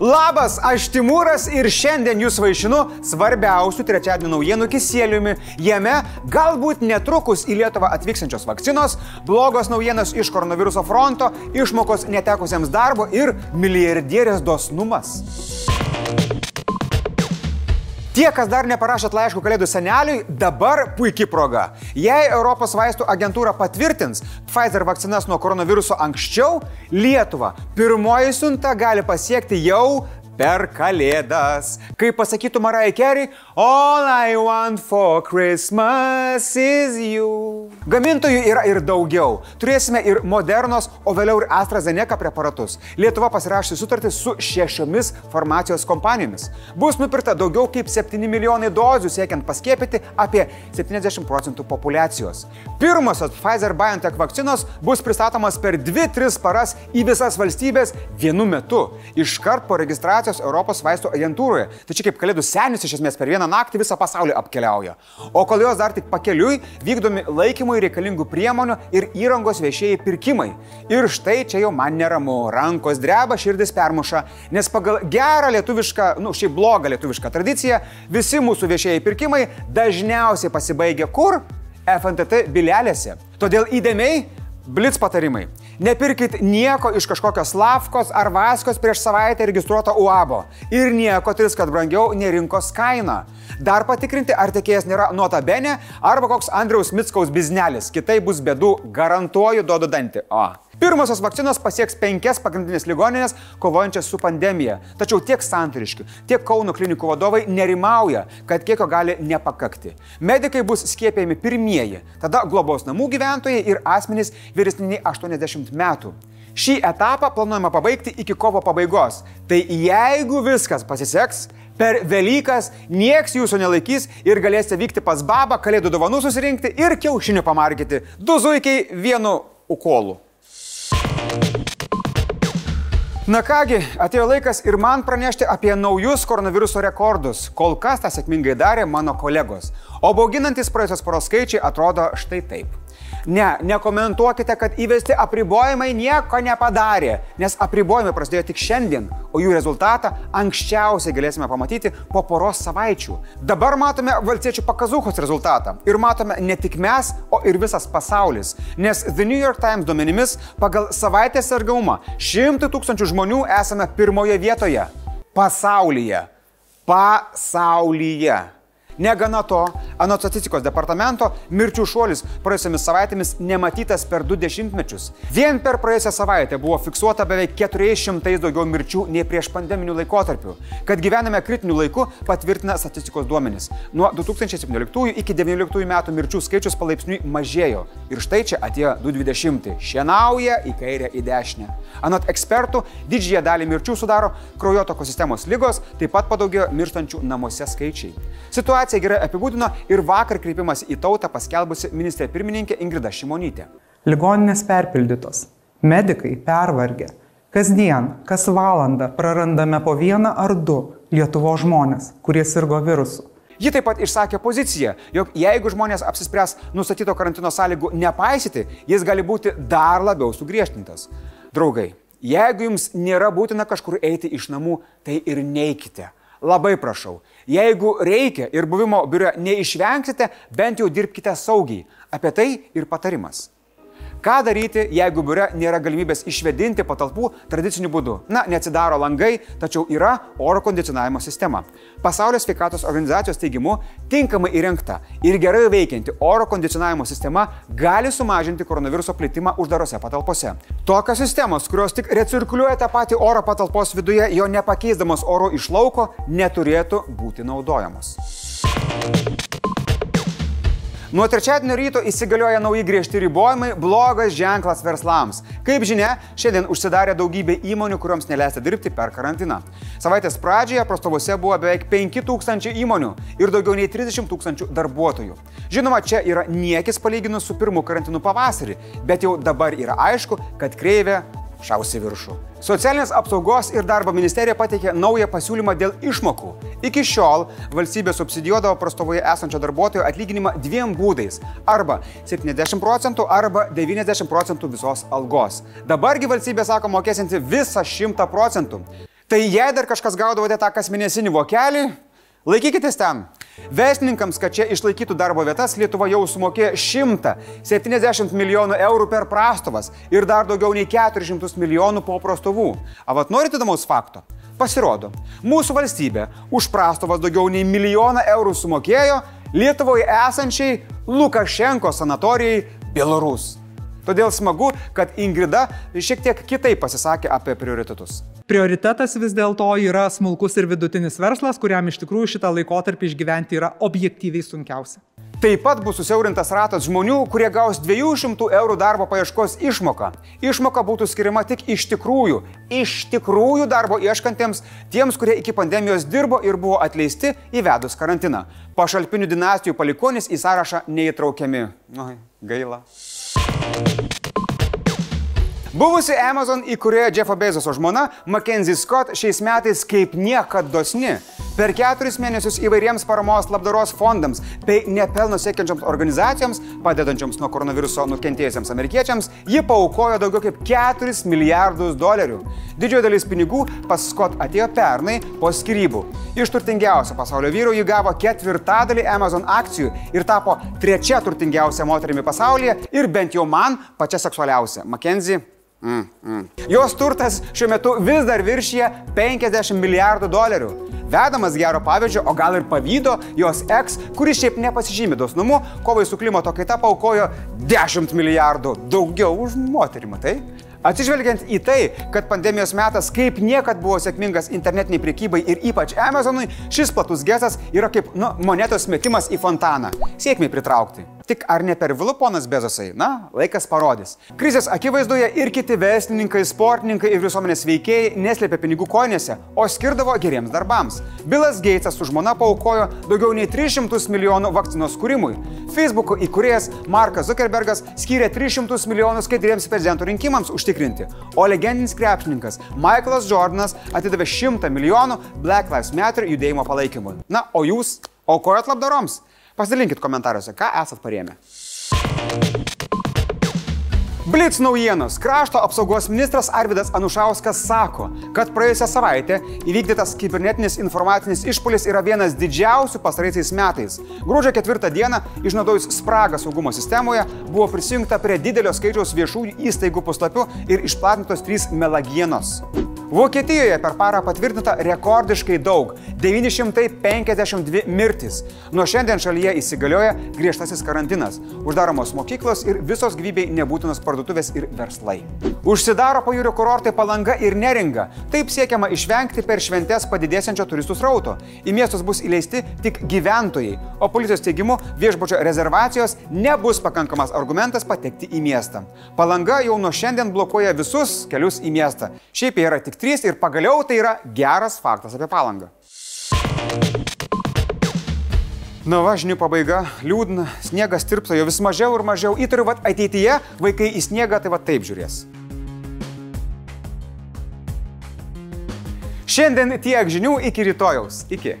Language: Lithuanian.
Labas, aš Timūras ir šiandien jūs vaišinu svarbiausių trečiadienio naujienų kisėliumi. Jame galbūt netrukus į Lietuvą atvykstančios vakcinos, blogos naujienos iš koronaviruso fronto, išmokos netekusiems darbo ir milijardierės dosnumas. Tie, kas dar neparašėt laiškų kalėdų seneliui, dabar puikia proga. Jei Europos vaistų agentūra patvirtins Pfizer vakcinas nuo koronaviruso anksčiau, Lietuva pirmoji siunta gali pasiekti jau per kalėdas. Kaip pasakytų Marai Kerry, All I want for Christmas is you. Gamintojų yra ir daugiau. Turėsime ir modernos, o vėliau ir AstraZeneca preparatus. Lietuva pasirašė sutartį su šešiomis farmacijos kompanijomis. Bus nupirkta daugiau kaip 7 milijonai dozių siekiant paskiepyti apie 70 procentų populacijos. Pirmosios Pfizer BioNTech vakcinos bus pristatomas per 2-3 paras į visas valstybės vienu metu. Iškart po registracijos Europos vaistų agentūroje. Tai čia kaip kalėdų senis iš esmės per vieną naktį visą pasaulį apkeliauja. O kol jos dar tik pakeliui, vykdomi laikymui reikalingų priemonių ir įrangos viešieji pirkimai. Ir štai čia jau man neramu, rankos dreba, širdis permuša, nes pagal gerą lietuvišką, nu šiaip blogą lietuvišką tradiciją, visi mūsų viešieji pirkimai dažniausiai pasibaigia kur? FNTT bilelėse. Todėl įdėmiai Blitz patarimai. Nepirkit nieko iš kažkokios lavkos ar vaskos prieš savaitę registruoto UABO. Ir nieko tris, kad brangiau nei rinkos kaina. Dar patikrinti, ar tiekėjas nėra nuotabene arba koks Andriaus Mitskaus biznelis. Kitai bus bėdų, garantuoju, duodu dantį. O. Pirmosios vakcinos pasieks penkias pagrindinės ligoninės kovojančias su pandemija. Tačiau tiek santariškių, tiek Kauno klinikų vadovai nerimauja, kad kiekio gali nepakakti. Medikai bus skiepėjami pirmieji, tada globos namų gyventojai ir asmenys vyresni nei 80 metų. Šį etapą planuojama pabaigti iki kovo pabaigos. Tai jeigu viskas pasiseks, per Velykas nieks jūsų nelaikys ir galėsite vykti pas babą, kalėdų dovanų susirinkti ir kiaušinių pamargyti. Du zuikiai vienu ukolu. Na kągi, atėjo laikas ir man pranešti apie naujus koronaviruso rekordus. Kol kas tą sėkmingai darė mano kolegos. O bauginantis praėjusios poros skaičiai atrodo štai taip. Ne, nekomentuokite, kad įvesti apribojimai nieko nepadarė, nes apribojimai prasidėjo tik šiandien, o jų rezultatą anksčiausiai galėsime pamatyti po poros savaičių. Dabar matome valstiečių pakazuhos rezultatą ir matome ne tik mes, o ir visas pasaulis, nes The New York Times duomenimis pagal savaitės sergamumą 100 tūkstančių žmonių esame pirmoje vietoje pasaulyje. Pasaulyje. Negana to, anot statistikos departamento, mirčių šuolis praėjusiamis savaitėmis nematytas per du dešimtmečius. Vien per praėjusią savaitę buvo fiksuota beveik 400 daugiau mirčių nei prieš pandeminių laikotarpių. Kad gyvename kritiniu laiku, patvirtina statistikos duomenys. Nuo 2017 iki 2019 metų mirčių skaičius palaipsniui mažėjo. Ir štai čia atėjo 2020. Šienauja į kairę, į dešinę. Anot ekspertų, didžiąją dalį mirčių sudaro kraujotoko sistemos lygos, taip pat padaugėjo mirštančių namuose skaičiai. Situacija situaciją gerai apibūdino ir vakar kreipimas į tautą paskelbusi ministrė pirmininkė Ingrida Šimonytė. Ligoninės perpildytos, medikai pervargę. Kasdien, kas valandą prarandame po vieną ar du Lietuvo žmonės, kurie sirgo virusu. Ji taip pat išsakė poziciją, jog jeigu žmonės apsispręs nustatyto karantino sąlygų nepaisyti, jis gali būti dar labiau sugriežtintas. Draugai, jeigu jums nėra būtina kažkur eiti iš namų, tai ir neikite. Labai prašau, jeigu reikia ir buvimo biure neišvengsite, bent jau dirbkite saugiai. Apie tai ir patarimas. Ką daryti, jeigu biure nėra galimybės išvedinti patalpų tradiciniu būdu? Na, neatsidaro langai, tačiau yra oro kondicionavimo sistema. Pasaulio sveikatos organizacijos teigimu, tinkamai įrengta ir gerai veikianti oro kondicionavimo sistema gali sumažinti koronaviruso plitimą uždarose patalpose. Tokios sistemos, kurios tik recirkuliuoja tą patį oro patalpos viduje, jo nepakeisdamos oro iš lauko, neturėtų būti naudojamos. Nuo trečiadienio ryto įsigalioja nauji griežti ribojimai, blogas ženklas verslams. Kaip žinia, šiandien užsidarė daugybė įmonių, kuriuoms neleista dirbti per karantiną. Savaitės pradžioje prastovose buvo beveik 5000 įmonių ir daugiau nei 30 tūkstančių darbuotojų. Žinoma, čia yra niekis palyginus su pirmu karantinu pavasarį, bet jau dabar yra aišku, kad kreivė šausi viršų. Socialinės apsaugos ir darbo ministerija pateikė naują pasiūlymą dėl išmokų. Iki šiol valstybė subsidijuodavo prastovoje esančio darbuotojo atlyginimą dviem būdais - arba 70 procentų, arba 90 procentų visos algos. Dabargi valstybė sako mokėsinti visą 100 procentų. Tai jei dar kažkas gaudavote tą kasmėnesinį vokelį, laikykitės ten. Vesininkams, kad čia išlaikytų darbo vietas, Lietuva jau sumokė 170 milijonų eurų per prastovas ir dar daugiau nei 400 milijonų po prastovų. Avat norite įdomaus fakto? Pasirodo, mūsų valstybė už prastovas daugiau nei milijoną eurų sumokėjo Lietuvoje esančiai Lukašenko sanatorijai Belarus. Todėl smagu, kad Ingrida šiek tiek kitaip pasisakė apie prioritetus. Prioritetas vis dėlto yra smulkus ir vidutinis verslas, kuriam iš tikrųjų šitą laikotarpį išgyventi yra objektyviai sunkiausia. Taip pat bus susiaurintas ratas žmonių, kurie gaus 200 eurų darbo paieškos išmoką. Išmoka būtų skiriama tik iš tikrųjų, iš tikrųjų darbo ieškantiems, tiems, kurie iki pandemijos dirbo ir buvo atleisti įvedus karantiną. Pašalpinių dinastijų palikonis į sąrašą neįtraukiami. Oi, gaila. Buvusi Amazon įkūrėja Jeffo Bezoso žmona Mackenzie Scott šiais metais kaip niekad dosni. Per keturis mėnesius įvairiems paramos labdaros fondams bei nepelno siekiančioms organizacijoms, padedančioms nuo koronaviruso nukentėjusiems amerikiečiams, ji paukojo daugiau kaip 4 milijardus dolerių. Didžioji dalis pinigų pas Scott atėjo pernai po skirybų. Iš turtingiausio pasaulio vyrų ji gavo ketvirtadalį Amazon akcijų ir tapo trečia turtingiausia moterimi pasaulyje ir bent jau man pačia seksualiausia. Mackenzie Mm, mm. Jos turtas šiuo metu vis dar viršyje 50 milijardų dolerių. Vedamas gero pavyzdžio, o gal ir pavydo, jos eks, kuris šiaip nepasižymė dosnumu, kovai su klimato kaita paukojo 10 milijardų daugiau už moterį, matai? Atsižvelgiant į tai, kad pandemijos metas kaip niekad buvo sėkmingas internetiniai priekybai ir ypač Amazonui, šis platus gestas yra kaip nu, monetos metimas į fontaną. Sėkmiai pritraukti. Tik ar ne per vilu, ponas Bezosai? Na, laikas parodys. Krizės akivaizdoje ir kiti verslininkai, sportininkai ir visuomenės veikėjai neslėpė pinigų koinėse, o skirdavo geriems darbams. Bilas Geitsas su žmona paukojo daugiau nei 300 milijonų vakcinos kūrimui. Facebook'o įkūrėjas Markas Zuckerbergas skyrė 300 milijonų skaidriems prezidento rinkimams užtikrinti, o legendinis krepšininkas Michaelas Jordanas atidavė 100 milijonų Black Lives Matter judėjimo palaikymui. Na, o jūs aukojot labdaroms? Pasidalinkit komentaruose, ką esat parėmę. Blitz naujienos. Krašto apsaugos ministras Arvidas Anušauskas sako, kad praėjusią savaitę įvykdytas kibernetinis informacinis išpolis yra vienas didžiausių pastaraisiais metais. Gruodžio ketvirtą dieną, išnaudojus spragą saugumo sistemoje, buvo prisijungta prie didelio skaičiaus viešųjų įstaigų puslapių ir išplatintos trys melagienos. Vokietijoje per parą patvirtinta rekordiškai daug - 952 mirtis. Nuo šiandien šalyje įsigalioja griežtasis karantinas, uždaromos mokyklos ir visos gyvybei nebūtinos parduotuvės ir verslai. Užsidaro pajūrio kurortai palanga ir neringa. Taip siekiama išvengti per šventes padidėsiančio turistų srauto. Į miestus bus įleisti tik gyventojai, o policijos teigimu viešbučio rezervacijos nebus pakankamas argumentas patekti į miestą. Palanga jau nuo šiandien blokuoja visus kelius į miestą. Šiaip jie yra tik 3 ir pagaliau tai yra geras faktas apie palangą. Na va, žinių pabaiga, liūdna, sniegas tirpsta jo vis mažiau ir mažiau. Įtariu, kad ateityje vaikai į sniegą tai va taip žiūrės. Šiandien tiek žinių iki rytojaus. Iki.